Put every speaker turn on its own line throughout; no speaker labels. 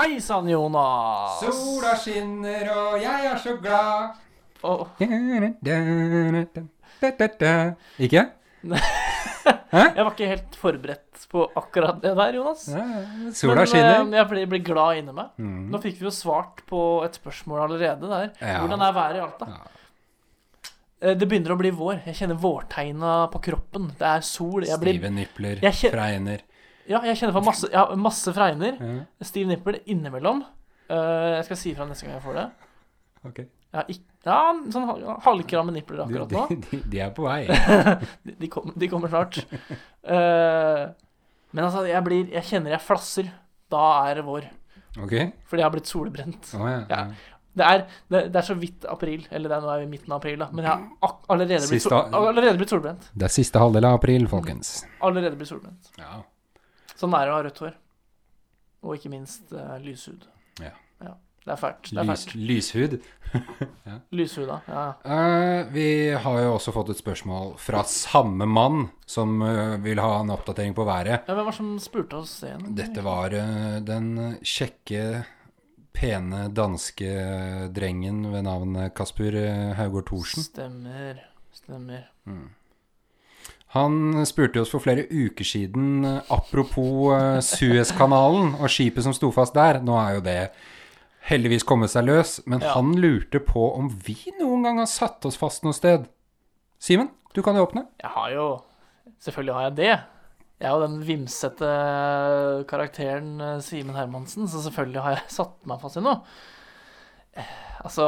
Hei sann, Jonas.
Sola skinner, og jeg er så glad.
Oh.
Ikke?
jeg var ikke helt forberedt på akkurat det der, Jonas.
Ja, sola
Men,
skinner.
Men jeg blir, blir glad inni meg.
Mm.
Nå fikk vi jo svart på et spørsmål allerede der.
Ja.
Hvordan er været i Alta?
Ja.
Eh, Det begynner å bli vår. Jeg kjenner vårtegna på kroppen. Det er sol. Jeg blir,
Stive nipler, fregner.
Ja, jeg kjenner på masse, ja, masse fregner.
Ja,
Stiv nippel innimellom. Eh, jeg skal si ifra neste gang jeg får det.
ok.
Ja, ikk- ja sånn hal- halvkramme nipler
De,
akkurat nå.
de, de, de er på vei.
De, de, kom, de kommer snart. Eh, men altså, jeg blir Jeg kjenner jeg flasser. Da er det vår.
Ok?
Fordi jeg har blitt solbrent.
Å ja.
Ja. Det er, det, det er så vidt april. Eller det er, nå er vi i midten av april, da. Men jeg har ak allerede, blitt sol,
Siste-
allerede blitt solbrent.
Det er siste halvdel av april, folkens.
Allerede blitt solbrent.
Ja.
Sånn er det å ha rødt hår. Og ikke minst uh, lyshud.
Ja.
Det er fælt. Det er
Lys,
fælt.
lyshud.
Lyshuda. Ja.
Uh, vi har jo også fått et spørsmål fra samme mann som uh, vil ha en oppdatering på været.
ja. Hvem var det som spurte oss det?
Dette var den kjekke, pene danske drengen ved navn Kasper Haugård Thorsen.
Stemmer. Stemmer.
Han spurte oss for flere uker siden eh, apropos eh, Suezkanalen og skipet som sto fast der. Nå er jo det heldigvis kommet seg løs, men
Ja.
han lurte på om vi noen gang har satt oss fast noe sted. Simen, du kan jo åpne.
Jeg har jo Selvfølgelig har jeg det. Jeg er jo den vimsete karakteren eh, Simen Hermansen, så selvfølgelig har jeg satt meg fast i noe. Altså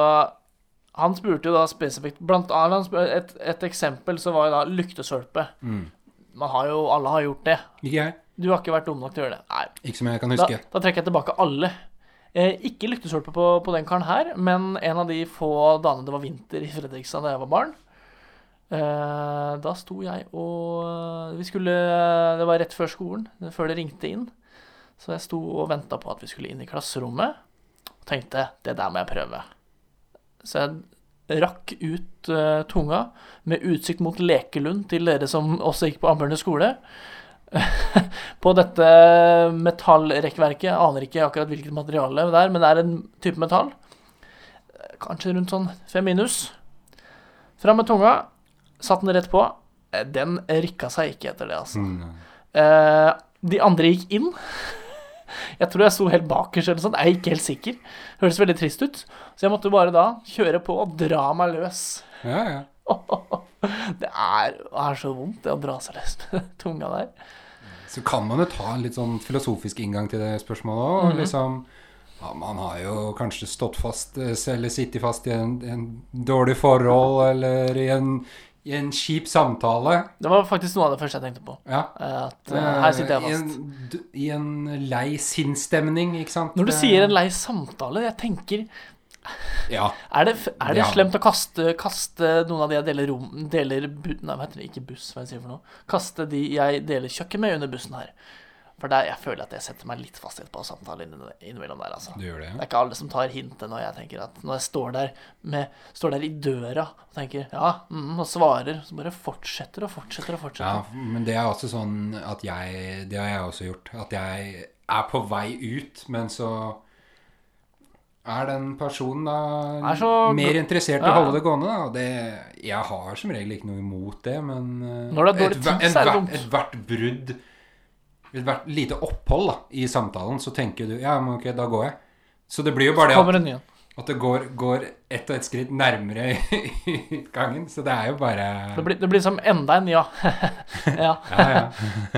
Han spurte jo da spesifikt Blant annet et, et eksempel så var jo da lyktestolpe. Man har jo Alle har gjort det.
Ikke jeg.
Du har ikke vært dum nok til å gjøre det. Nei.
Ikke som jeg kan huske.
da trekker jeg tilbake alle. Eh, ikke lyktesølpe på, på den karen her, men en av de få dagene det var vinter i Fredrikstad da jeg var barn. Eh, da sto jeg og Vi skulle Det var rett før skolen, før det ringte inn. Så jeg sto og venta på at vi skulle inn i klasserommet. Og tenkte det der må jeg prøve. Så jeg rakk ut uh, tunga med utsikt mot Lekelund til dere som også gikk på Ambjørne skole. på dette metallrekkverket. Jeg aner ikke akkurat hvilket materiale det er, men det er en type metall. Kanskje rundt sånn fem minus. Fram med tunga. Satt den rett på. Eh, Den rikka seg ikke etter det, altså.
Mm.
Uh, de andre gikk inn. Jeg tror jeg sto helt bakerst eller sånn. Jeg er ikke helt sikker. Høres veldig trist ut. Så jeg måtte bare da kjøre på og dra meg løs.
Ja, ja.
Det er, er så vondt, det å dra seg løs med tunga der.
Så kan man jo ta en litt sånn filosofisk inngang til det spørsmålet òg.
Mhm.
liksom, ja, man har jo kanskje stått fast, eh, eller sittet fast i en, en dårlig forhold, eller i en, i en kjip samtale.
Det var faktisk noe av det første jeg tenkte på.
Ja.
At eh, her sitter jeg
I
fast.
en, I en lei sinnsstemning, ikke sant.
Når du sier en lei samtale, jeg tenker
Ja.
Er det, er det
Ja.
slemt å kaste, kaste noen av de jeg deler rom Deler Nei, hva heter det? Ikke buss, hva jeg sier for noe. Kaste de jeg deler kjøkken med, under bussen her. For der, jeg føler at jeg setter meg litt fast par samtaler innimellom der, altså.
Det,
Det
ja.
er ikke alle som tar hintet når jeg tenker at Når jeg står der, med, står der i døra og tenker ja, mm, og svarer, så bare fortsetter og fortsetter og fortsetter.
Ja, men det er også sånn at jeg Det har jeg også gjort. At jeg er på vei ut, men så er den personen da
så-
mer interessert i å
Ja.
holde det gående. Da. Det, jeg har som regel ikke noe imot det, men eh,
Når det er dårlig tid, så er det dumt.
Ethvert brudd Ethvert lite opphold da, i samtalen, så tenker du Ja, men ok, da går jeg. Så det blir jo bare det at, at det går, går ett og ett skritt nærmere utgangen. Så det er jo bare
Det blir, det blir som enda en ja. ja.
Ja, ja.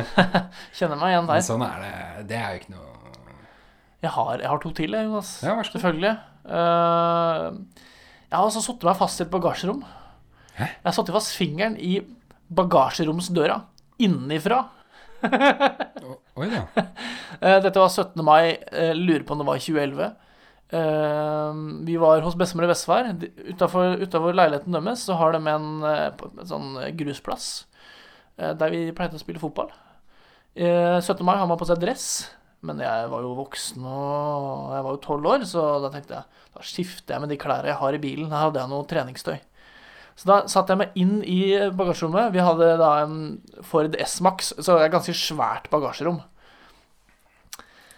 Kjenner meg igjen
Men
der.
sånn er det. Det er jo ikke noe
Jeg har, jeg har to til, jeg, Jonas.
Ja, vær så god.
Selvfølgelig. Uh, jeg har også satt meg fast i et bagasjerom.
Hæ?
Jeg har satt fast fingeren i bagasjeromsdøra. Innenifra.
Oi da.
Eh, dette var 17. mai. eh, lurer på om det var 2011. Eh, vi var hos bestemor i Vestfær. Utafor leiligheten deres så har de en, en sånn grusplass der vi pleide å spille fotball. Eh, 17. mai har man på seg dress, men jeg var jo voksen og jeg var jo 12 år, så da tenkte jeg da skifter jeg med de klærne jeg har i bilen. Her hadde jeg noe treningstøy. Så da satte jeg meg inn i bagasjerommet. Vi hadde da en Ford S-Max, så det er ganske svært bagasjerom.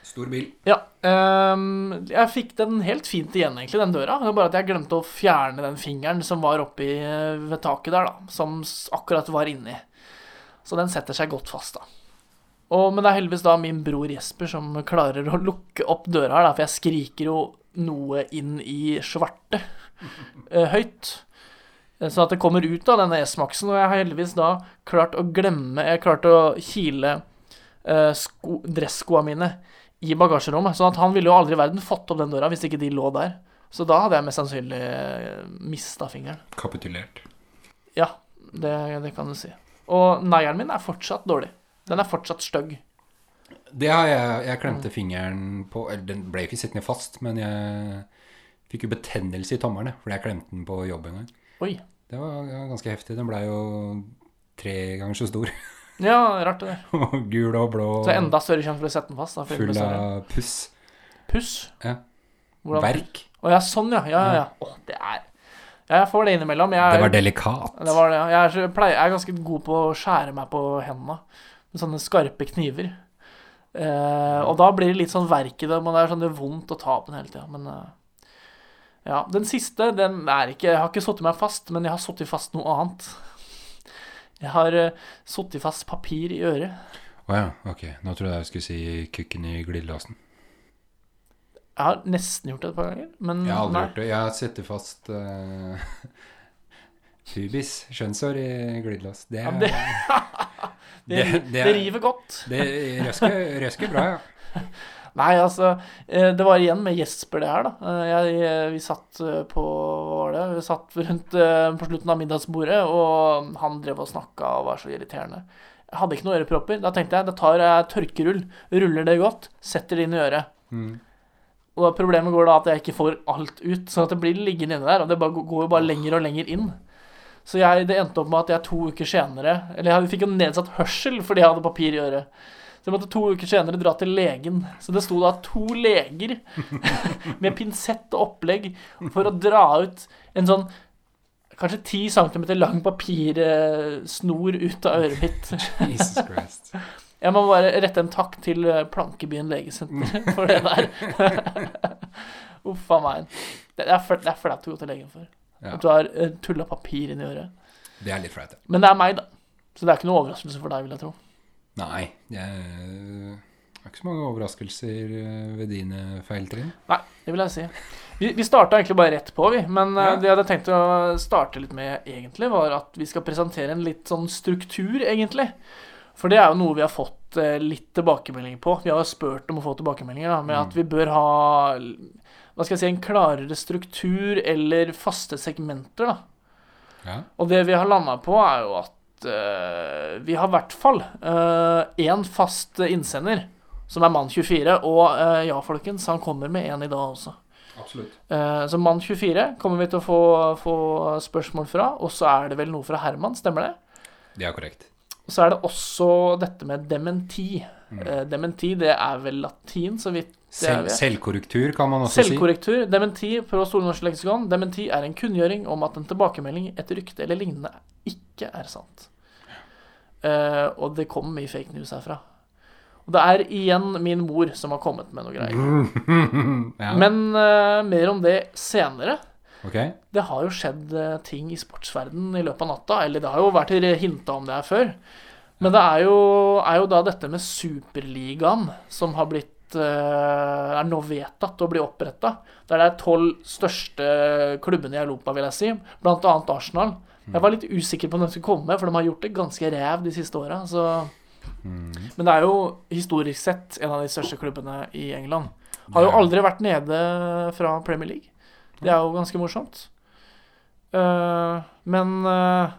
Stor bil.
Ja. Um, jeg fikk den helt fint igjen, egentlig, den døra. Det var bare at jeg glemte å fjerne den fingeren som var oppi eh, ved taket der, da. Som akkurat var inni. Så den setter seg godt fast, da. Og, men det er heldigvis da min bror Jesper som klarer å lukke opp døra her, da, for jeg skriker jo noe inn i svarte eh, høyt. Eh, Så at det kommer ut av denne S-Maxen, og jeg har heldigvis da klart å glemme Jeg klarte å kile eh, dresskoa mine i bagasjerommet. Sånn at han ville jo aldri i verden fått opp den døra hvis ikke de lå der. Så da hadde jeg mest sannsynlig mista fingeren.
Kapitulert.
Ja, det, det kan du si. Og neieren min er fortsatt dårlig. Den er fortsatt stygg.
Det har jeg Jeg klemte fingeren på Eller den ble ikke sittende fast, men jeg fikk jo betennelse i tommelen fordi jeg klemte den på jobb en gang.
Oi.
Det var ganske heftig. Den blei jo tre ganger så stor.
Ja, rart det.
Og Gul og blå.
Så enda større sjanse for å sette den fast. Da,
Full av puss.
Puss.
Ja.
Hvordan-
Verk.
Å ja, sånn, ja. Ja, ja, ja. Å, det er jeg får det innimellom. Jeg,
Det var delikat.
Det var det, ja. Jeg er, så, pleier, jeg er ganske god på å skjære meg på hendene med sånne skarpe kniver. Eh, og da blir det litt sånn verk i det, men det er sånn det er vondt å ta på den hele tida. Men eh, ja, den siste, den er ikke Jeg har ikke satt meg fast, men jeg har satt fast noe annet. Jeg har uh, satt fast papir i øret.
Å ja, ok. Nå trodde jeg jeg skulle si kukken i glidelåsen.
Jeg har nesten gjort det et par ganger, men
Jeg har aldri
nei.
gjort det. Jeg har setter fast uh, pubis, skjønnsår, i glidelås. Det,
Ja, det, det,
det, det,
det river godt.
det røsker, røsker bra, ja.
Nei, altså eh, Det var igjen med Jesper, det her, da. Eh, Jeg, eh, vi satt på Hva var det? Vi satt rundt på slutten av middagsbordet, og han drev og snakka og var så irriterende. Jeg hadde ikke noen ørepropper. Da tenkte jeg da tar jeg tørkerull, ruller det godt, setter det inn i øret.
Mm.
Og problemet går da at jeg ikke får alt ut, sånn at det blir liggende inne der. Og det går jo bare lenger og lenger inn. Så jeg, det endte opp med at jeg to uker senere Eller jeg fikk jo nedsatt hørsel fordi jeg hadde papir i øret. Så jeg måtte to uker senere dra til legen. Så det sto da to leger med pinsett og opplegg for å dra ut en sånn kanskje 10 cm lang papirsnor ut av øret mitt.
Jesus Christ.
Jeg må bare rette en takk til eh, Plankebyen legesenter for det der. Uff a meg. Det er flaut å gå til legen for.
Ja,
At du har uh, tulla papir inni øret.
det er litt flaut, ja.
Men det er meg, da. Så det er ikke noe overraskelse for deg, vil jeg tro.
Nei, jeg er ikke så mange overraskelser eh, ved dine feiltrinn.
Nei, det vil jeg si. Vi, vi starta egentlig bare rett på, vi. Men eh,
Ja.
det jeg hadde tenkt å starte litt med, egentlig, var at vi skal presentere en litt sånn struktur, egentlig. For det er jo noe vi har fått eh, litt tilbakemelding på. Vi har spurt om å få tilbakemeldinger da, med at vi bør ha hva skal jeg si, en klarere struktur eller faste segmenter. da.
Ja.
Og det vi har landa på, er jo at vi har i hvert fall én fast innsender, som er Mann24. Og eh, ja, folkens, han kommer med en i dag også.
Absolutt.
Eh, så Mann24 kommer vi til å få, få spørsmål fra. Og så er det vel noe fra Herman, stemmer det?
Det er korrekt.
Og så er det også dette med dementi. Eh, dementi, det er vel latin, så vidt Sel
Selv, selvkorrektur kan man også si.
Selvkorrektur. Dementi på Store norske leksikon. Dementi er en kunngjøring om at en tilbakemelding, et rykte eller lignende ikke er sant. Eh, og det kommer mye fake news herfra. Og det er igjen min mor som har kommet med noe greier.
ja.
Men uh, mer om det senere.
Okay.
Det har jo skjedd uh, ting i sportsverdenen i løpet av natta. Eller det har jo vært hinta om det her før. Men det er jo, er jo da dette med Superligaen som har blitt uh, er nå vedtatt å bli oppretta. Der det er tolv største klubbene i Europa, vil jeg si. Blant annet Arsenal. Jeg var litt usikker på om de skulle komme, for de har gjort det ganske ræv de siste åra. Så Men det er jo historisk sett en av de største klubbene i England. Har jo aldri vært nede fra Premier League. Det er jo ganske morsomt. Eh, men eh,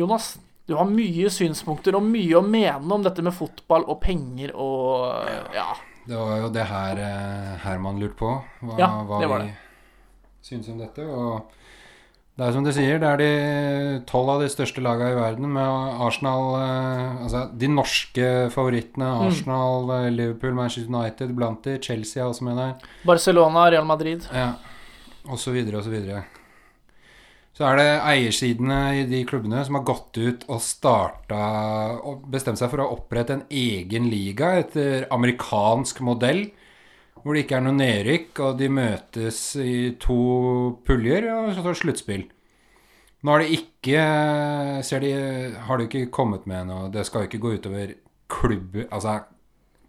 Jonas, du har mye synspunkter og mye å mene om dette med fotball og penger og eh, Ja.
Det var jo det her Herman lurte på. Hva,
Ja,
hva
det var
vi syns om dette. Og det er som du sier, det er de tolv av de største lagene i verden med Arsenal eh, Altså de norske favorittene.
Mm.
Arsenal, mm. Liverpool, Manchester United blant de. Chelsea også med der.
Barcelona, Real Madrid.
Ja, og så videre og så videre. Så er det eiersidene i de klubbene som har gått ut og starta og bestemt seg for å opprette en egen liga etter amerikansk modell. Hvor det ikke er noe nedrykk, og de møtes i to puljer, og så tar sluttspill. Nå har det ikke ser de, Har det ikke kommet med noe Det skal jo ikke gå utover klubb... Altså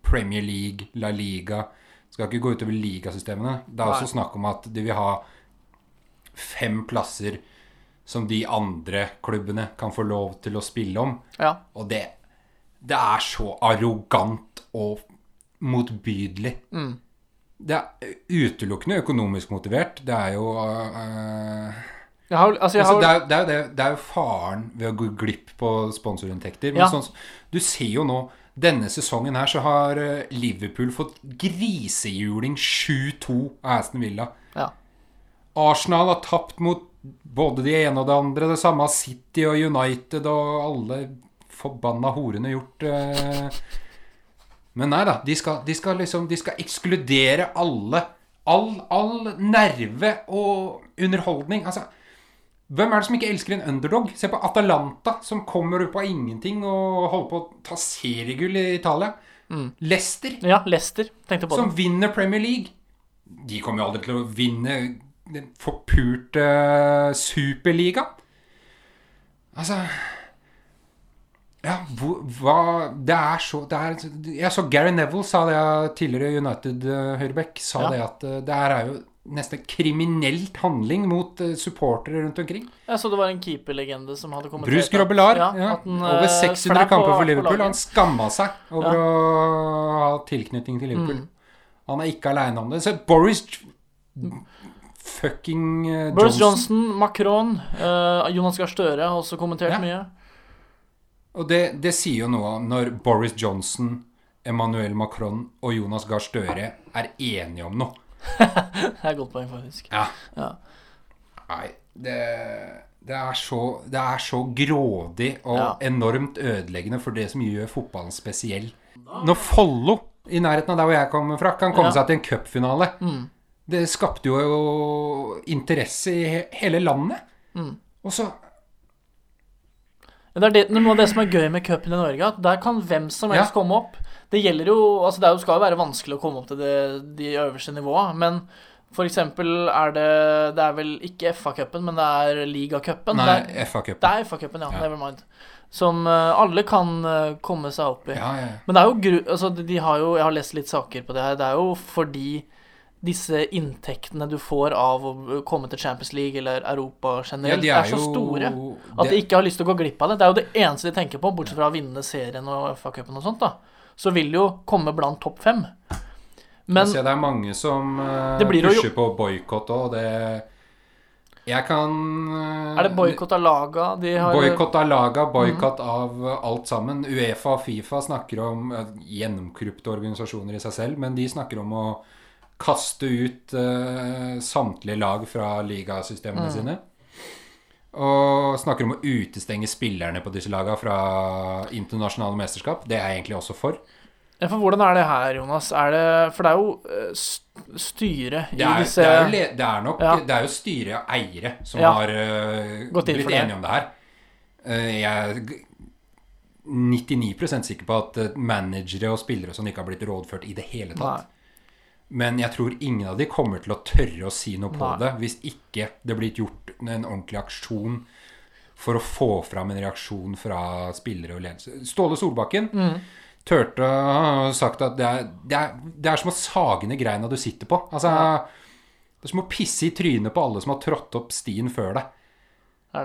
Premier League, La Liga Skal ikke gå utover ligasystemene. Det er også snakk om at de vil ha fem plasser som de andre klubbene kan få lov til å spille om.
Ja.
Og det, det er så arrogant og motbydelig.
Mm.
Det er utelukkende økonomisk motivert. Det er jo
uh, har, altså,
altså,
har,
det, er, det, er det, er jo faren ved å gå glipp på sponsorinntekter. Men
Ja.
sånn, du ser jo nå Denne sesongen her så har øh, Liverpool fått grisehjuling 7-2 av Aston Villa.
ja.
Arsenal har tapt mot både de ene og det andre. Det samme har City og United og alle forbanna horene gjort. eh. Men nei da. De skal, de skal liksom De skal ekskludere alle. All, all nerve og underholdning. Altså hvem er det som ikke elsker en underdog? Se på Atalanta, som kommer opp av ingenting og holder på å ta seriegull i Italia. Leicester,
ja, Leicester.
Som
det.
vinner Premier League. De kommer jo aldri til å vinne den forpurte superligaen. Altså Ja, hvor, hva Det er så det er, Jeg så Gary Neville sa det tidligere United-høyrebekk. Sa
Ja.
det at eh, det her er jo nesten kriminelt handling mot eh, supportere rundt omkring.
Jeg så det var en keeperlegende som hadde kommentert
Bruce Grobelar.
ja,
Ja, over
eh,
600
for det er på-
kamper for Liverpool. Han skamma seg over
Ja.
å ha tilknytning til Liverpool.
Mm.
Han er ikke aleine om det. Så Boris fucking Johnson.
Boris
Johnson.
Macron, uh, Jonas Gahr Støre har også kommentert
Ja.
mye.
Og det, det sier jo noe når Boris Johnson, Emmanuel Macron og Jonas Gahr Støre er enige om noe.
Det er et godt poeng, faktisk.
Ja.
Ja.
Nei, det, det, er så, det er så grådig og
Ja.
enormt ødeleggende for det som gjør fotballen spesiell. Når Follo, i nærheten av der hvor jeg kommer fra, kan komme
Ja.
seg til en cupfinale
Mm.
Det skapte jo interesse i hele landet.
Mm.
Og så
Men Det er det, noe av det som er gøy med cupen i Norge, at der kan hvem som helst
Ja.
komme opp. Det gjelder jo Altså, det jo, skal jo være vanskelig å komme opp til det, de øverste nivåa, men for eksempel er det Det er vel ikke FA-cupen, men det er ligacupen.
Nei, FA-cupen.
Det er FA-cupen, ja.
Ja.
Never mind. Som eh, alle kan eh, komme seg opp i.
Ja, ja.
Men det er jo gru... Altså, de- de har jo Jeg har lest litt saker på det her. Det er jo fordi disse inntektene du får av å komme til Champions League eller Europa
ja
generelt,
de
er,
er
så
jo
store at de ikke har lyst til å gå glipp av det. Det er jo det eneste de tenker på, bortsett fra å vinne serien og FA-cupen og sånt, da. Så vil de jo komme blant topp fem. Men
ser det er mange som
uh, pusher jo-
på boikott òg, det Jeg kan eh,
er det boikott av laga de har
Boikott av laga, boikott av eh, alt sammen. Uefa og Fifa snakker om gjennomkorrupte organisasjoner i seg selv, men de snakker om å kaste ut uh, samtlige lag fra ligasystemene sine. Og snakker om å utestenge spillerne på disse lagene fra internasjonale mesterskap. Det er jeg egentlig også for.
Ja, For hvordan er det her, Jonas? Er det For det er jo eh, styret i
Det er,
disse
det er, jo, le- det er nok
Ja.
Det er jo styre og eiere som
Ja.
har
uh,
blitt enige om det her. Uh, jeg er g- 99 sikker på at managere og spillere og sånn ikke har blitt rådført i det hele tatt.
Nei.
Men jeg tror ingen av de kommer til å tørre å si noe på
Nei.
det hvis ikke det blir gjort en ordentlig aksjon for å få fram en reaksjon fra spillere og ledelse. Ståle Solbakken
Mm.
turte å sagt at det er, det, er, det er som å sage ned greina du sitter på. Altså, Det er som å pisse i trynet på alle som har trådt opp stien før deg.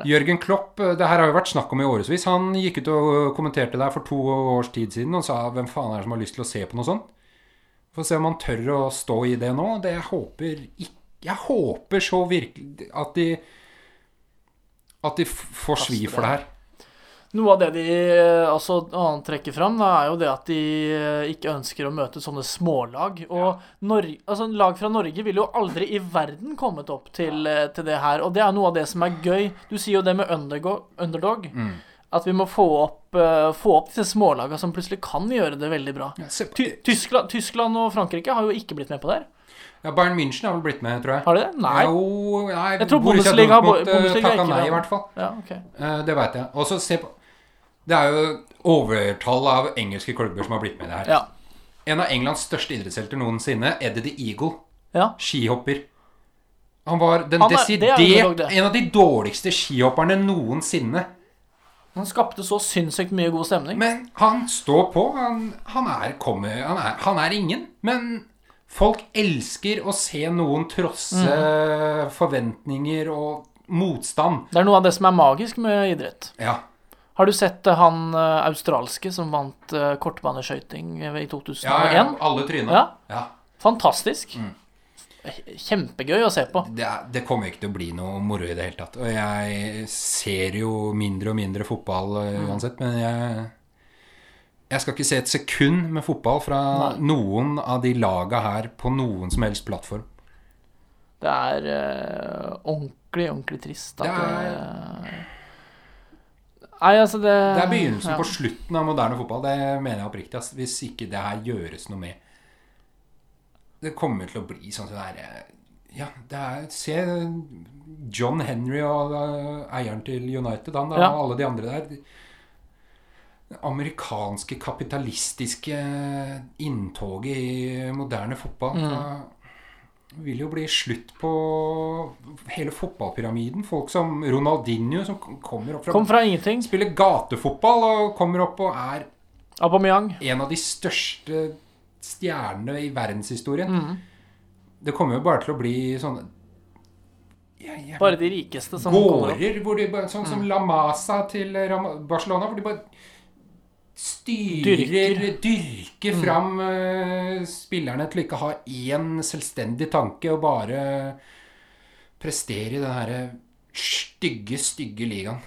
Jørgen Klopp, det her har jo vært snakk om i årevis. Han gikk ut og kommenterte det her for to års tid siden og sa hvem faen er det som har lyst til å se på noe sånt? Få se om han tør å stå i det nå. Det jeg håper ikke Jeg håper så virkelig at de At de får svi for det her.
Noe av det de eh, altså, trekker fram, da, er jo det at de eh, ikke ønsker å møte sånne smålag. Og Norge, altså, lag fra Norge ville jo aldri i verden kommet opp til, eh, til det her. Og det er noe av det som er gøy. Du sier jo det med underdog.
Mm.
At vi må få opp, uh, få opp disse smålagene som plutselig kan gjøre det veldig bra. Ty Tyskland, Tyskland og Frankrike har jo ikke blitt med på det her.
ja, Bayern München har vel blitt med, tror jeg.
Har de det? Nei.
Jo, nei,
Jeg tror Bundesliga-
eh,
Bundesliga
takka nei, i hvert fall.
Ja, okay.
uh, Det veit jeg. Og så se på Det er jo overtall av engelske klubber som har blitt med i det her.
Ja.
En av Englands største idrettshelter noensinne, Eddie the Eagle,
Ja.
skihopper. Han var den
Han er- det er
desidert
det.
en av de dårligste skihopperne noensinne.
Han skapte så sinnssykt mye god stemning.
Men han står på. Han, han, er, kommer, han, er, han er ingen. Men folk elsker å se noen trosse
Mm.
forventninger og motstand.
Det er noe av det som er magisk med idrett.
Ja.
Har du sett eh, han eh, australske som vant uh, kortbaneskøyting eh, i 2001?
ja, ja alle tryna.
Ja.
Ja.
Fantastisk.
Mm.
Kjempegøy å se på.
Det, det kommer ikke til å bli noe moro i det hele tatt. Og jeg ser jo mindre og mindre fotball uansett,
Mm.
uansett, men jeg Jeg skal ikke se et sekund med fotball fra
Nei.
noen av de laga her på noen som helst plattform.
Det er eh, ordentlig, ordentlig trist at
Det
det,
er-
Nei, altså det
Det er begynnelsen
ja.
på slutten av moderne fotball. Det mener jeg oppriktig. Altså, Hvis ikke det her gjøres noe med. Det kommer til å bli sånn som det er eh, Ja, det er Se John Henry og uh, eieren til United, han da,
Ja.
og alle de andre der. Det amerikanske kapitalistiske inntoget i moderne fotball.
Mm.
Det vil jo bli slutt på hele fotballpyramiden. Folk som Ronaldinho, som kommer opp fra
Kom fra ingenting.
spiller gatefotball og kommer opp og er
Aubameyang.
en av de største stjernene i verdenshistorien.
Mm.
Det kommer jo bare til å bli jeg, jeg,
Bare de rikeste som
gårder hvor de bare, Sånn som La Masa til Barcelona, hvor de bare styrer
Dyrker.
Dyrker, fram eh, spillerne til å ikke ha én selvstendig tanke og bare prestere i den herre stygge, stygge ligaen.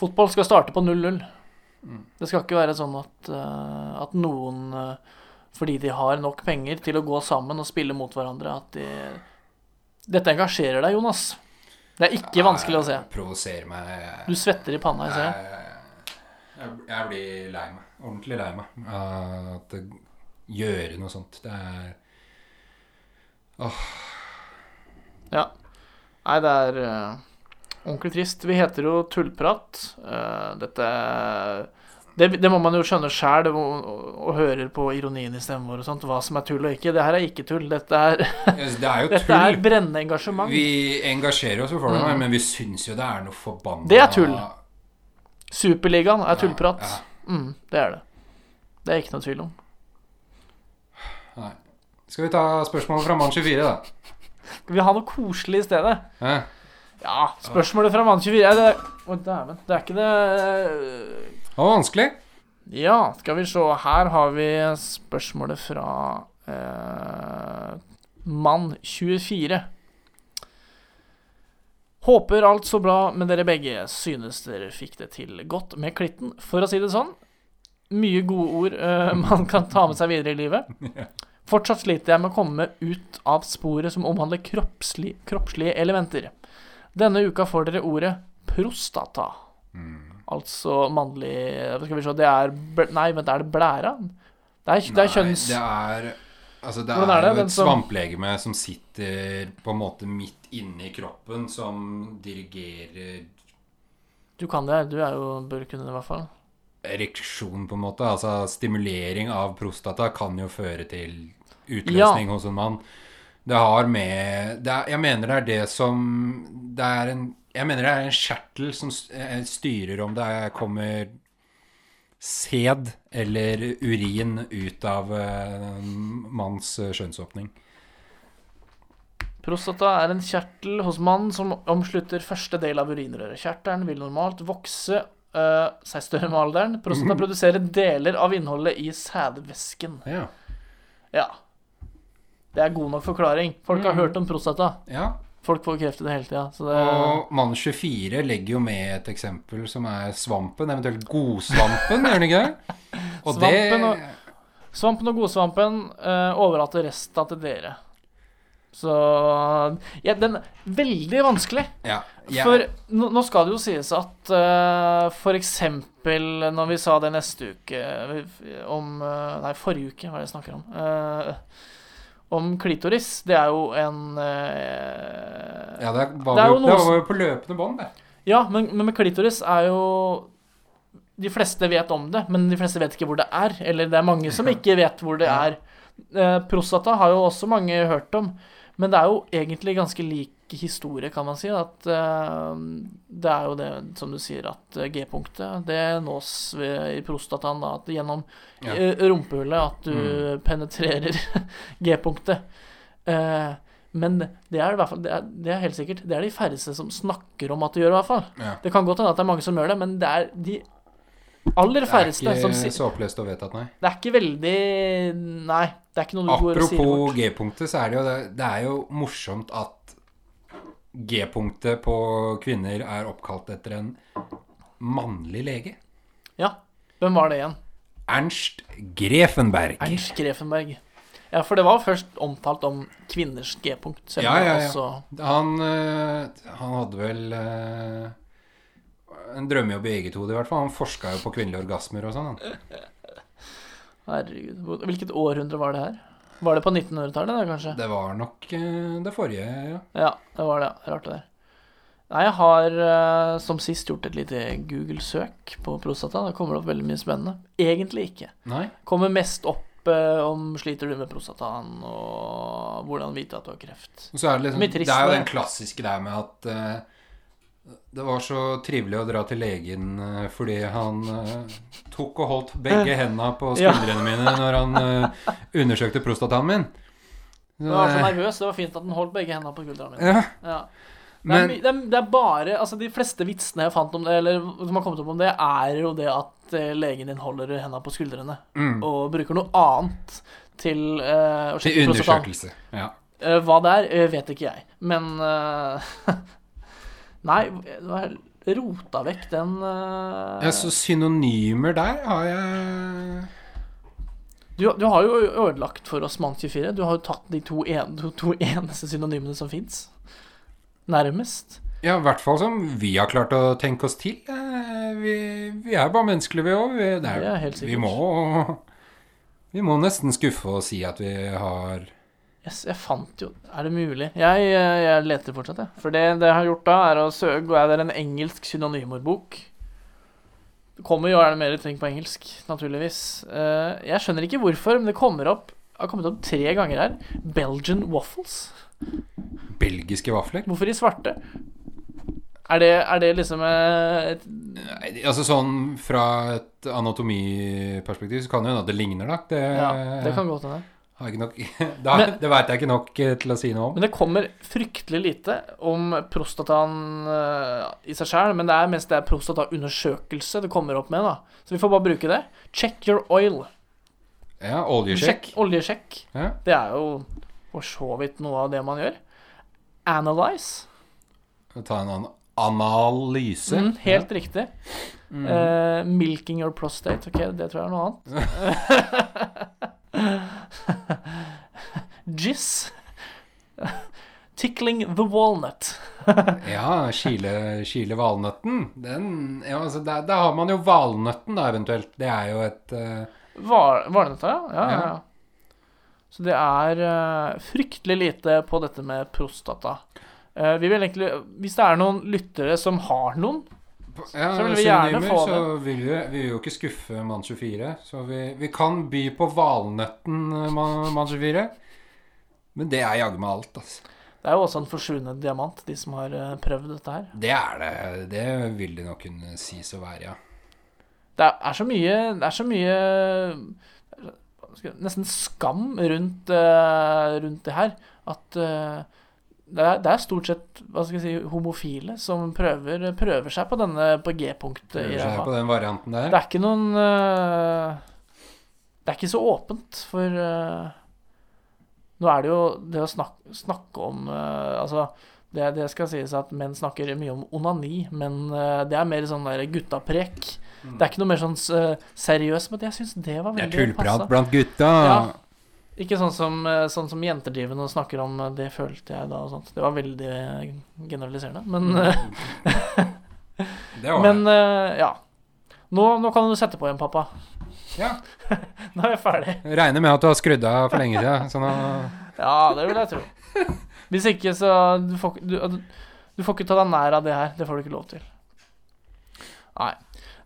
Fotball skal starte på 0-0.
Mm.
Det skal ikke være sånn at, uh, at noen uh, fordi de har nok penger til å gå sammen og spille mot hverandre, at de Dette engasjerer deg, Jonas. Det er ikke vanskelig å se.
Provoserer meg.
Du svetter i panna, jeg ser det.
Jeg, jeg blir lei meg. Ordentlig lei meg av at det gjøre noe sånt. Det er Åh.
Ja. Nei, det er eh, ordentlig trist. Vi heter jo Tullprat. Eh, dette det, det må man jo skjønne sjæl, og, og hører på ironien i stemmen vår og sånt, hva som er tull og ikke. Det her er ikke tull. Dette er,
Det er
dette er brennende engasjement.
Vi engasjerer oss for det,
Mm.
men vi syns jo det er noe forbanna
Det er tull. Superligaen er tullprat.
Ja,
Mm, det er det. Det er ikke noe tvil om.
Nei. Skal vi ta spørsmålet fra Mann 24, da?
Skal vi ha noe koselig i stedet?
Hæ?
Ja, spørsmålet fra Mann 24 er det Å, dæven. Det er ikke det
Det var vanskelig.
Ja, skal vi se. Her har vi spørsmålet fra eh, Mann 24. Håper alt så bra med dere begge. Synes dere fikk det til godt med klitten, for å si det sånn. Mye gode ord uh, man kan ta med seg videre i livet. Fortsatt sliter jeg med å komme ut av sporet som omhandler kroppslig, kroppslige elementer. Denne uka får dere ordet prostata. Altså mannlig skal vi se Det er Nei, vent, er det blæra? Det er, det er kjønns...
Nei, det er Altså, det
er
er,
det?
et
som-
svamplegeme som sitter på en måte midt inne i kroppen, som dirigerer
Du kan det, du er jo bør kunne det i hvert fall.
ereksjon, på en måte. Altså stimulering av prostata kan jo føre til utløsning hos en mann. Det har med det er, Jeg mener det er det som Det er en Jeg mener det er en kjertel som eh, styrer om det er, kommer sæd eller urin ut av eh, en manns eh, skjønnsåpning.
Prostata er en kjertel hos mannen som omslutter første del av urinrøret. Kjertelen vil normalt vokse øh, seg større med alderen. Prostata produserer deler av innholdet i sædvæsken.
Ja.
Ja. Det er god nok forklaring. Folk har
Mm.
hørt om prostata.
ja.
Folk får kreft i det hele tida. Det
Og mann 24 legger jo med et eksempel som er svampen, eventuelt godsvampen, gjør den ikke det? Og
Svampen
det
og- Svampen og godsvampen uh, overlater resten til dere. Så Ja, den er veldig vanskelig.
Ja. jeg-
For nå, nå skal det jo sies at uh, for eksempel når vi sa det neste uke eh, om eh, Nei, forrige uke, hva er det jeg snakker om? eh, om klitoris. Det er jo en eh,
Ja, det var,
Det
jo,
jo noe
det var jo på løpende bånd, det.
Ja, men, men med klitoris er jo De fleste vet om det, men de fleste vet ikke hvor det er. Eller det er mange som ikke vet hvor det er. Eh, prostata har jo også mange hørt om, men det er jo egentlig ganske lik historie, kan man si. At uh, det er jo det, som du sier, at eh, G-punktet det nås ved, i prostataen da, at gjennom
Ja.
eh, rumpehullet at du penetrerer G-punktet. Uh, men det er fall det er, det er helt sikkert Det er de færreste som snakker om at de gjør, i hvert fall.
Ja.
Det kan godt hende at det er mange som gjør det, men det er de aller færreste
Det er
som
ikke så oppløst og vedtatt, nei.
Det er ikke veldig Nei, det er ikke noe du går og sier
Apropos. G-punktet, så er det jo det, det er jo morsomt at G-punktet på kvinner er oppkalt etter en mannlig lege.
Ja. Hvem var det igjen?
Ernst Grefenberg.
Ernst Grefenberg. Ja, for det var først omtalt om kvinners G-punkt.
Ja, ja, ja. Han, eh, han hadde vel eh, en drømmejobb i eget hode, i hvert fall. Han forska jo på kvinnelige orgasmer og sånn.
Herregud. Hvilket århundre var det her? Var det på 1900-tallet, da, kanskje?
Det var nok eh, det forrige, ja.
Ja, det var det. Rart det der. Nei, jeg har eh, som sist gjort et lite Google-søk på prostata. Da kommer det opp veldig mye spennende. Egentlig ikke.
Nei?
Kommer mest opp eh, om sliter du med prostataen, og hvordan vite at du har kreft.
Og så er det, liksom, det er jo den klassiske der med at det var så trivelig å dra til legen eh, fordi han eh, tok og holdt begge hendene på skuldrene mine når han eh, undersøkte prostataen min. Så,
Jeg var så nervøs. Det var fint at han holdt begge hendene på skuldrene mine.
ja,
Ja. Det er, det, er, det er bare Altså, de fleste vitsene jeg fant om det, eller som har kommet opp om det, er jo det at legen din holder hendene på skuldrene
mm,
og bruker noe annet til uh, å
Til
sjekke prostataen.
undersøkelse. Ja.
Uh, hva det er, uh, vet ikke jeg. Men Nei, har jeg rota vekk den uh...
ja, så synonymer der har jeg
du, du har jo ødelagt for oss Mann 24. Du har jo tatt de to, en, to, to eneste synonymene som fins. Nærmest.
Ja, i hvert fall som vi har klart å tenke oss til. Eh, Vi, vi er bare menneskelige, vi òg. Vi,
Vi
må Vi må nesten skuffe og si at vi har
Yes, jeg fant jo Er det mulig? Jeg, eh, jeg leter fortsatt, jeg. For det, det jeg har gjort da, er å søke Gå er det en engelsk synonymordbok. Det kommer jo er det mer ting på engelsk, naturligvis. Eh, jeg skjønner ikke hvorfor, men det kommer opp har kommet opp tre ganger her. Belgian waffles.
belgiske vafler.
Hvorfor i svarte? Er det, er det liksom eh, et
Altså sånn fra et anatomiperspektiv så kan det hende at det ligner, da. Det,
Ja, det kan godt hende.
Har jeg ikke nok da,
Men-
Det veit jeg ikke nok eh, til å si noe om.
Men det kommer fryktelig lite om prostataen eh, i seg sjøl, men det er mest det er prostataundersøkelse det kommer opp med, da. Så vi får bare bruke det. Check your oil.
Ja, oljesjekk.
Sjekk, oljesjekk.
Ja.
Det er jo for så vidt noe av det man gjør. Analyze.
Ta en annen analyse.
Mm, helt riktig.
Mm.
Uh, milking your prostate. Ok, det tror jeg er noe annet. Jizz. Tickling the walnut.
Ja, kile, kile valnøtten. Den ja, altså, der, der har man jo valnøtten, da, eventuelt. Det er jo et uh...
Val, Valnøtta, ja. Ja, ja.
Ja.
ja. Så det er uh, fryktelig lite på dette med prostata. Uh, vi vil egentlig Hvis det er noen lyttere som har noen
ja,
Så vil vi gjerne få
så vil vi, vi vil jo ikke skuffe Mann 24. Så vi, vi kan by på valnøtten, eh, Mann Mann 24. Men det er jaggu meg alt, altså.
Det er jo også en forsvunnet diamant, de som har eh, prøvd dette her.
Det er det. Det vil de nok kunne sies å være, ja.
Det er, er så mye Det er så mye Nesten skam rundt, eh, rundt det her. At det, er, det er stort sett hva skal jeg si, homofile som prøver, prøver seg på denne på G-punktet
Prøver seg på den varianten der.
Det er ikke noen uh, Det er ikke så åpent, for uh, nå er det jo det å snakke, snakke om uh, Altså, det, det skal sies at menn snakker mye om onani, men det er mer sånn der guttaprek. Det er ikke noe mer sånn seriøst, men jeg syns det var
veldig passa. Det er tullprat blant gutta.
Ja. Ikke sånn som, eh, sånn som jenter driver og snakker om eh, 'det følte jeg da' og sånt. Det var veldig eh, generaliserende, men eh,
Det var
Men ja. Nå, nå kan du sette på igjen, pappa.
Ja.
Nå er jeg ferdig.
Regner med at du har skrudd av for lenge siden. Sånn
Ja, det vil jeg tro. Hvis ikke, så du får, du, du får ikke ta deg nær av det her. Det får du ikke lov til. Nei.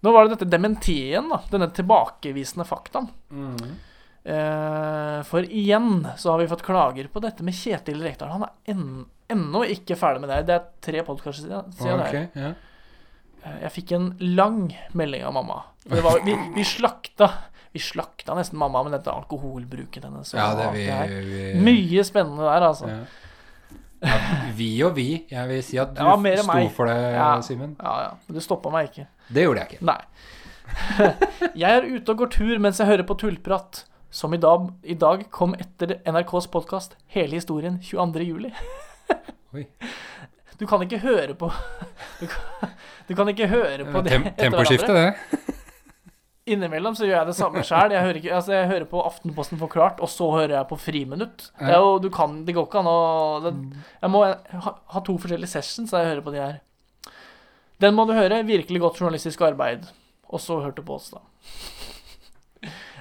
Nå var det dette dementien, da. Denne tilbakevisende faktaen.
Mm.
Eh, for igjen så har vi fått klager på dette med Kjetil Rekdal. Han er enn, ennå ikke ferdig med det. Det er tre podkaster siden. siden det.
Ok, ja.
Eh, Jeg fikk en lang melding av mamma. Det var, vi, vi slakta Vi slakta nesten mamma med dette alkoholbruket hennes.
ja, det vi,
det
vi
Mye spennende der, altså.
ja. Ja, vi og vi. Jeg vil si at du
Ja,
sto
meg.
for det,
Ja.
Simen.
Ja, ja. Men du stoppa meg ikke.
Det gjorde jeg ikke.
Nei. jeg er ute og går tur mens jeg hører på tullprat, som i dag, i dag kom etter NRKs podkast Hele historien 22. juli.
Oi.
Du kan ikke høre på Du kan, du kan ikke høre på det etter
temposkifte, det.
Innimellom så gjør jeg det samme sjøl. Jeg, altså jeg hører på Aftenposten forklart, og så hører jeg på Friminutt. Det, jo, du kan, det går ikke an å Jeg må ha, ha to forskjellige sessions da jeg hører på de her. Den må du høre. Virkelig godt journalistisk arbeid. Og så hørte du på oss, da.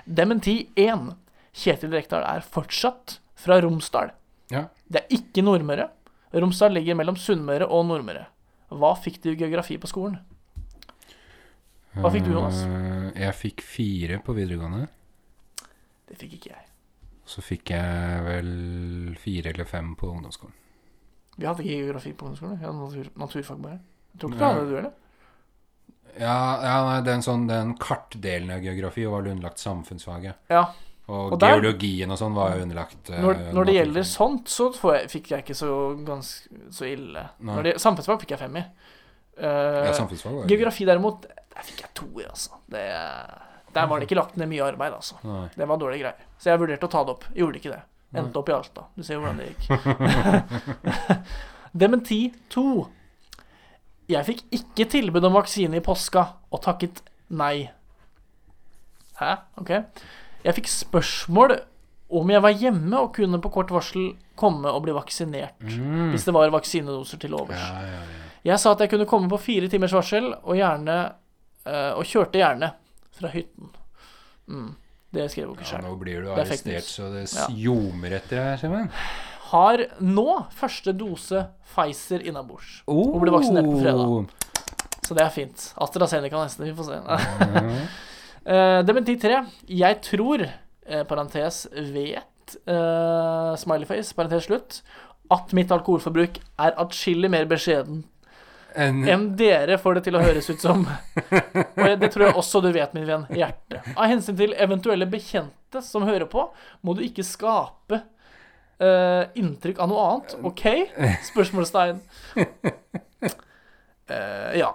Dementi 1. Kjetil Rekdal er fortsatt fra Romsdal.
Ja.
Det er ikke Nordmøre. Romsdal ligger mellom Sunnmøre og Nordmøre. Hva fikk du i geografi på skolen? Hva fikk du, Jonas?
Eh, Jeg fikk fire på videregående.
Det fikk ikke jeg.
Så fikk jeg vel fire eller fem på ungdomsskolen.
Vi hadde ikke geografi på ungdomsskolen. Vi hadde natur, naturfag bare. Jeg tror ikke du hadde det, du heller.
Ja, ja nei, den, sånn, den kartdelen av geografi var underlagt samfunnsfaget.
Ja.
Og,
Og der-
geologien og sånn var jo underlagt uh,
Når, når det gjelder sånt, så jeg, fikk jeg ikke så, ganske, så ille. Det, samfunnsfag fikk jeg fem i. Uh,
Ja, samfunnsfag
geografi derimot, der fikk jeg toer, altså. Det, der var det ikke lagt ned mye arbeid, altså.
Nei.
Det var dårlige greier. Så jeg vurderte å ta det opp. Gjorde ikke det. Endte opp i Alta. Du ser jo hvordan det gikk. Dementi 2. Jeg fikk ikke tilbud om vaksine i påska, og takket nei. Hæ? Ok. Jeg fikk spørsmål om jeg var hjemme og kunne på kort varsel komme og bli vaksinert.
Mm.
Hvis det var vaksinedoser til overs.
Ja, ja, ja.
Jeg sa at jeg kunne komme på fire timers varsel, og gjerne eh, Og kjørte gjerne fra hytten. Mm. Det skrev hun ikke sjøl.
nå blir du
er
arrestert så det
Ja.
ljomer etter deg, Simen.
Har nå første dose Pfizer innabords.
Oh.
Hun ble vaksinert på fredag. Så det er fint. AstraZeneca nesten. Vi får se. Uh, Dementi 3. Jeg tror, eh, parentes vet, uh, smileyface, parentes slutt, at mitt alkoholforbruk er atskillig mer beskjeden
En,
enn dere får det til å høres ut som. Og det tror jeg også du vet, min venn Hjerte. Av hensyn til eventuelle bekjente som hører på, må du ikke skape eh, inntrykk av noe annet. OK? Spørsmålstegn. Uh, ja.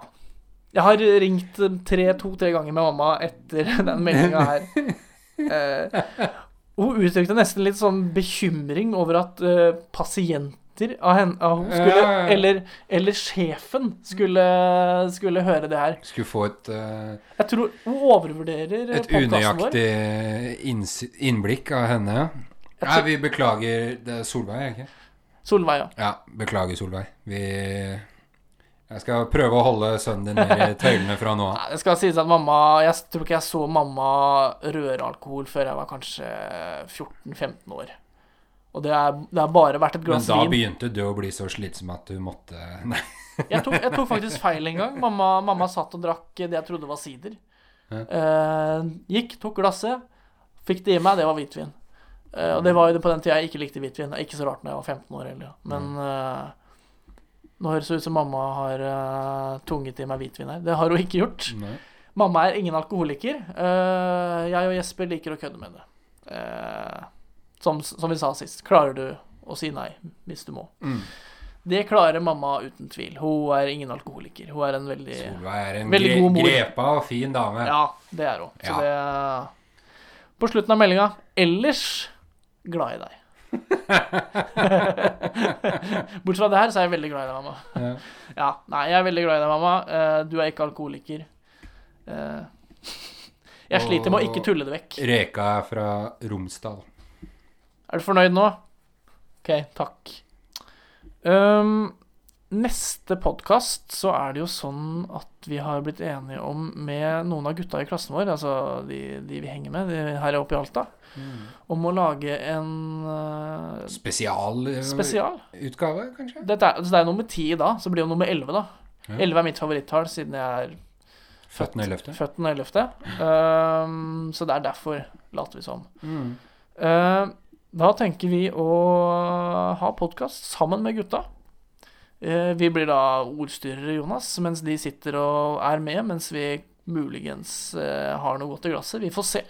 Jeg har ringt tre, to-tre ganger med mamma etter den meldinga her. Uh, hun uttrykte nesten litt sånn bekymring over at pasienter av henne hun skulle,
Ja, ja, ja.
Eller, eller sjefen skulle, skulle høre det her.
skulle få et,
Jeg tror hun overvurderer
et
podkasten vår.
unøyaktig innblikk av henne. Nei, vi beklager Det er Solveig, ikke?
Solveig, ja.
Ja, beklager, Solveig. Vi Jeg skal prøve å holde sønnen din mer i tøylene fra nå av.
Det skal sies at mamma Jeg tror ikke jeg så mamma røre alkohol før jeg var kanskje 14-15 år. Og det, er, det har bare vært et glass vin.
Men da
vin.
begynte du å bli så slitsom at du måtte Nei.
Jeg tok, jeg tok faktisk feil en gang. Mamma, mamma satt og drakk det jeg trodde var sider.
Ja.
Eh, gikk, tok glasset, fikk det i meg. Det var hvitvin. Eh, og det var jo det på den tida jeg ikke likte hvitvin. Ikke så rart når jeg var 15 år heller. Men eh, nå høres det ut som mamma har uh, tunget i meg hvitvin her. Det har hun ikke gjort.
Nei.
Mamma er ingen alkoholiker. Eh, jeg og Jesper liker å kødde med det. Eh, som, som vi sa sist, klarer du å si nei hvis du må.
Mm.
Det klarer mamma uten tvil. Hun er ingen alkoholiker. Hun er en veldig
Solveig er en
Veldig
gre
god mor.
grepa og fin dame.
Ja, det er hun. Så det På slutten av meldinga ellers glad i deg. Bortsett fra det her, så er jeg veldig glad i deg, mamma.
Ja.
Ja, nei, jeg er veldig glad i deg, mamma. Eh, du er ikke alkoholiker. Eh, jeg sliter med å ikke tulle det vekk.
Reka er fra Romsdal.
Er du fornøyd nå? OK, takk. Um, neste podkast så er det jo sånn at vi har blitt enige om med noen av gutta i klassen vår, altså de, de vi henger med de her oppe i Alta, om å lage en uh,
Spesialutgave,
spesial.
kanskje?
Dette er, altså det er nummer ti da, så blir det nummer elleve, da.
Ja.
Elleve er mitt favorittall, siden jeg er
Født den 11.
Født den 11. Um, så det er derfor, later vi som.
Mm.
Uh, da tenker vi å ha podkast sammen med gutta. Eh, vi blir da ordstyrere, Jonas, mens de sitter og er med, mens vi muligens eh, har noe godt i glasset. Vi får se.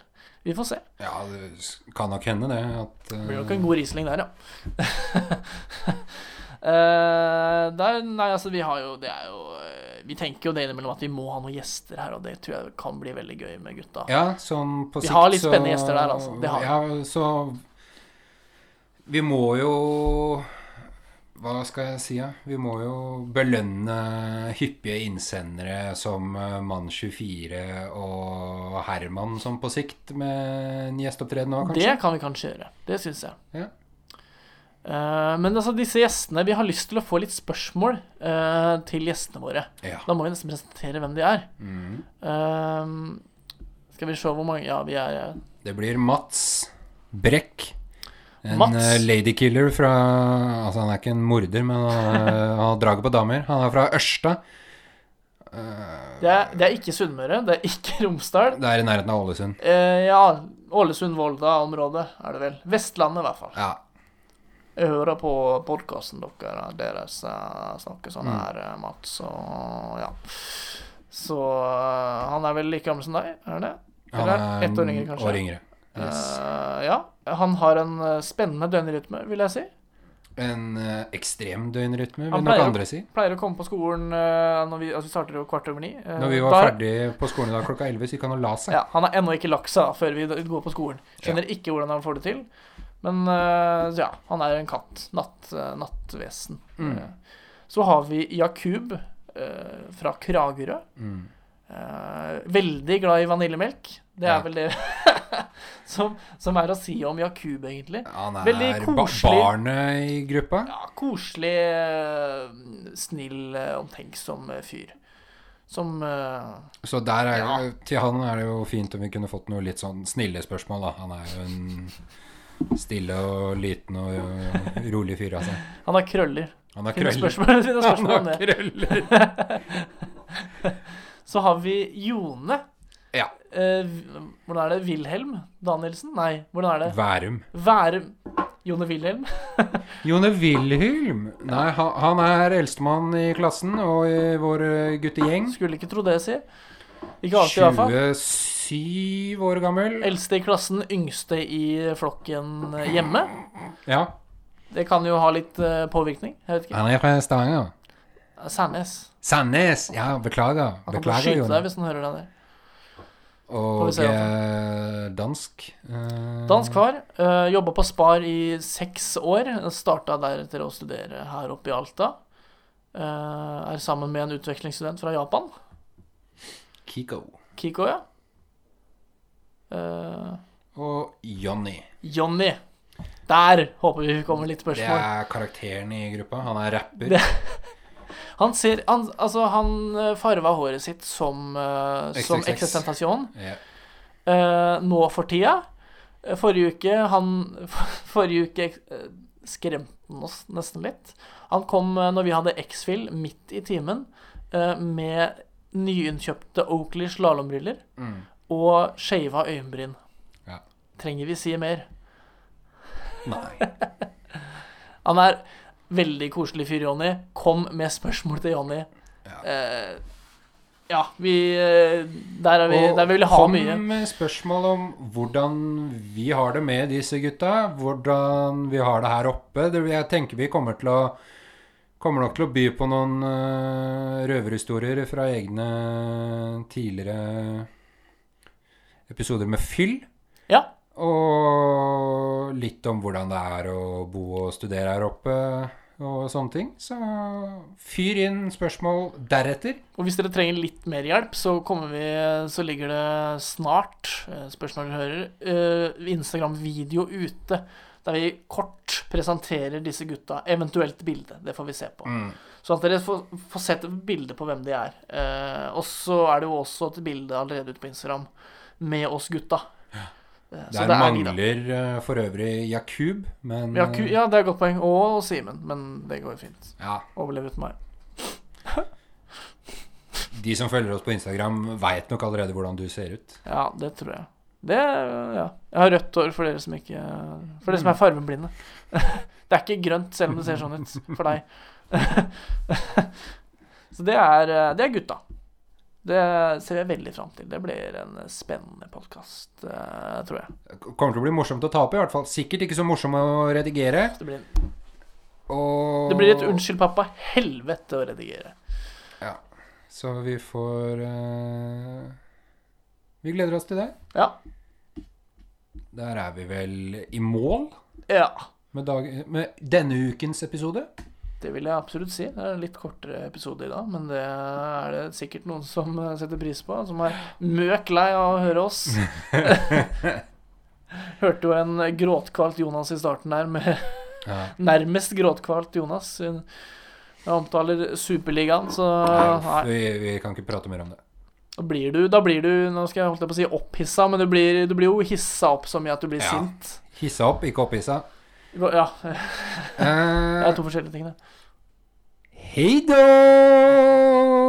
Vi får se.
Ja, det kan nok hende, det. At,
Det blir nok
eh,
en god Riesling der, ja. Uh, der, nei, altså, vi har jo Det er jo Vi tenker jo det innimellom at vi må ha noen gjester her, og det tror jeg kan bli veldig gøy med gutta.
Ja, sånn på
Vi
sikt
har litt
så-
gjester der, altså. Det har vi.
Ja, så Vi må jo Hva skal jeg si, da? Vi må jo belønne hyppige innsendere som eh, Mann24 og Herman som på sikt med en gjesteopptreden òg, kanskje?
Det kan vi kanskje gjøre. Det syns jeg.
Ja.
Uh, men altså, disse gjestene Vi har lyst til å få litt spørsmål uh, til gjestene våre.
Ja.
Da må vi nesten presentere hvem de er.
Mm.
Uh, skal vi se hvor mange Ja, vi er
Det blir Mats Brekk. En
Mats?
eh, ladykiller fra Altså, han er ikke en morder, men han, eh, han har draget på damer. Han er fra Ørsta. Eh,
det, er, det er ikke Sunnmøre, det er ikke Romsdal.
det er i nærheten av Ålesund.
Eh, ja, Ålesund-Volda-området er det vel. Vestlandet, i hvert fall.
Ja.
Jeg hører på podkasten deres, deres snakker sånn
Mm.
her, mm. Mats, og ja. Så han er vel like gammel som deg, er han det?
Han er
ett år yngre, kanskje?
år yngre. Yes.
Eh, ja. Han har en eh, spennende døgnrytme, vil jeg si.
En eh, ekstrem døgnrytme, vil
noen
nok andre si.
Han Pleier å komme på skolen når vi, altså vi starter jo kvart over ni.
Når vi var
da-
ferdig på skolen i dag klokka 11, så gikk han og la seg.
Ja, han har ennå ikke lagt seg før vi går på skolen. Skjønner ikke hvordan han får det til. Men ja, han er en katt. Natt, nattvesen.
Mm.
Så har vi Jakub fra Kragerø.
Mm.
Eh, veldig glad i vaniljemelk. Det er
Ja.
vel det som, som er å si om Jakub, egentlig.
Han er
Veldig
ba barnet i gruppa.
Ja, koselig, uh, snill, eh, omtenksom fyr. Som uh,
Så der er,
Ja.
til han er det jo fint om vi kunne fått noe litt sånn snille spørsmål, da. Han er jo en stille og liten og rolig fyr, altså.
Han har krøller.
Han har krøller.
spørsmål, finne
Han
spørsmål
har krøller.
Så har vi Jone.
Ja.
Eh, hvordan er det? Wilhelm Danielsen? Nei, hvordan er det?
Værum.
Værum. Jone Wilhelm.
Jone Wilhelm. Nei, han, han er eldstemann i klassen og i vår øh, guttegjeng.
Skulle ikke tro det, si. Ikke alltid, i hvert fall.
27 år gammel.
Eldste i klassen, yngste i flokken eh, hjemme.
Ja.
Det kan jo ha litt eh, påvirkning. Jeg vet ikke.
Han er fra Stavanger.
Sandnes.
Sandnes. Ja, beklager.
Han
Beklager,
skyte deg hvis han hører deg der.
Og eh, dansk. eh,
Dansk far. Uh, Jobba på Spar i seks år. Starta deretter å studere her oppe i Alta. Eh, er sammen med en utvekslingsstudent fra Japan.
Kiko.
Kiko, ja. Eh,
Og Jonny.
Jonny. Der håper vi kommer litt
Det er karakteren i gruppa. Han er rapper.
Det- Han ser han, Altså, han eh, farva håret sitt som, uh, som.
Ja.
Eh, nå for tida. Forrige uke Han Forrige uke skremte han oss nesten litt. Han kom uh, når vi hadde X-Fill midt i timen med nyinnkjøpte Oakley slalåmbriller
Mm.
og shava øyenbryn.
Ja.
Trenger vi si mer?
Nei.
Han er veldig koselig fyr, Jonny. Kom med spørsmål til Jonny.
Ja.
Eh, ja, vi eh, Der, er vi,
Og
der vil vi ha
kom
mye.
med spørsmål om hvordan vi har det med disse gutta. Hvordan vi har det her oppe. Det, jeg tenker vi kommer til å Kommer nok til å by på noen uh, røverhistorier fra egne tidligere episoder med fyll.
Ja.
Og litt om hvordan det er å bo og studere her oppe og sånne ting. Så fyr inn spørsmål deretter.
Og hvis dere trenger litt mer hjelp, så, kommer vi, så ligger det snart eh, spørsmål dere hører, eh, Instagram-video ute. Der vi kort presenterer disse gutta, eventuelt bilde. Det får vi se på.
Mm.
Så at dere får, får sett et bilde på hvem de er. Eh, og så er det jo også et bilde allerede ute på Instagram med oss gutta. Eh, så
Der
det er de,
mangler eh, for øvrig Jakub, men
Ja, ja, det er et godt poeng. Og Simen. Men det går jo fint.
ja,
Overlever uten meg.
De som følger oss på Instagram, veit nok allerede hvordan du ser ut.
Ja, det tror jeg. Det, ja. Jeg har rødt hår for dere som ikke For dere som er fargeblinde. Det er ikke grønt, selv om det ser sånn ut for deg. Så det er, eh, det er gutta. Det ser jeg veldig fram til. Det blir en spennende podkast, tror jeg.
Kommer til å bli morsomt å ta opp, i hvert fall. Sikkert ikke så morsom å redigere.
Det blir,
Og
det blir et 'unnskyld, pappa' helvete å redigere.
Ja. Så vi får uh... Vi gleder oss til det.
Ja.
Der er vi vel i mål
ja.
med, dag, med denne ukens episode.
Det vil jeg absolutt si. Det er en litt kortere episode i dag, men det er det sikkert noen som eh, setter pris på. Som er møk lei av å høre oss. Hørte jo en gråtkvalt Jonas i starten der, med nærmest gråtkvalt Jonas. Jeg omtaler Superligaen, så nei,
vi, vi kan ikke prate mer om det.
da blir du Da blir du Nå skal jeg holdt på å si opphissa, men du blir, du blir jo hissa opp så mye at du blir
Ja.
sint.
Hissa opp, ikke opphissa.
Ja. Det
Eh,
er to forskjellige ting, det.
Hei da!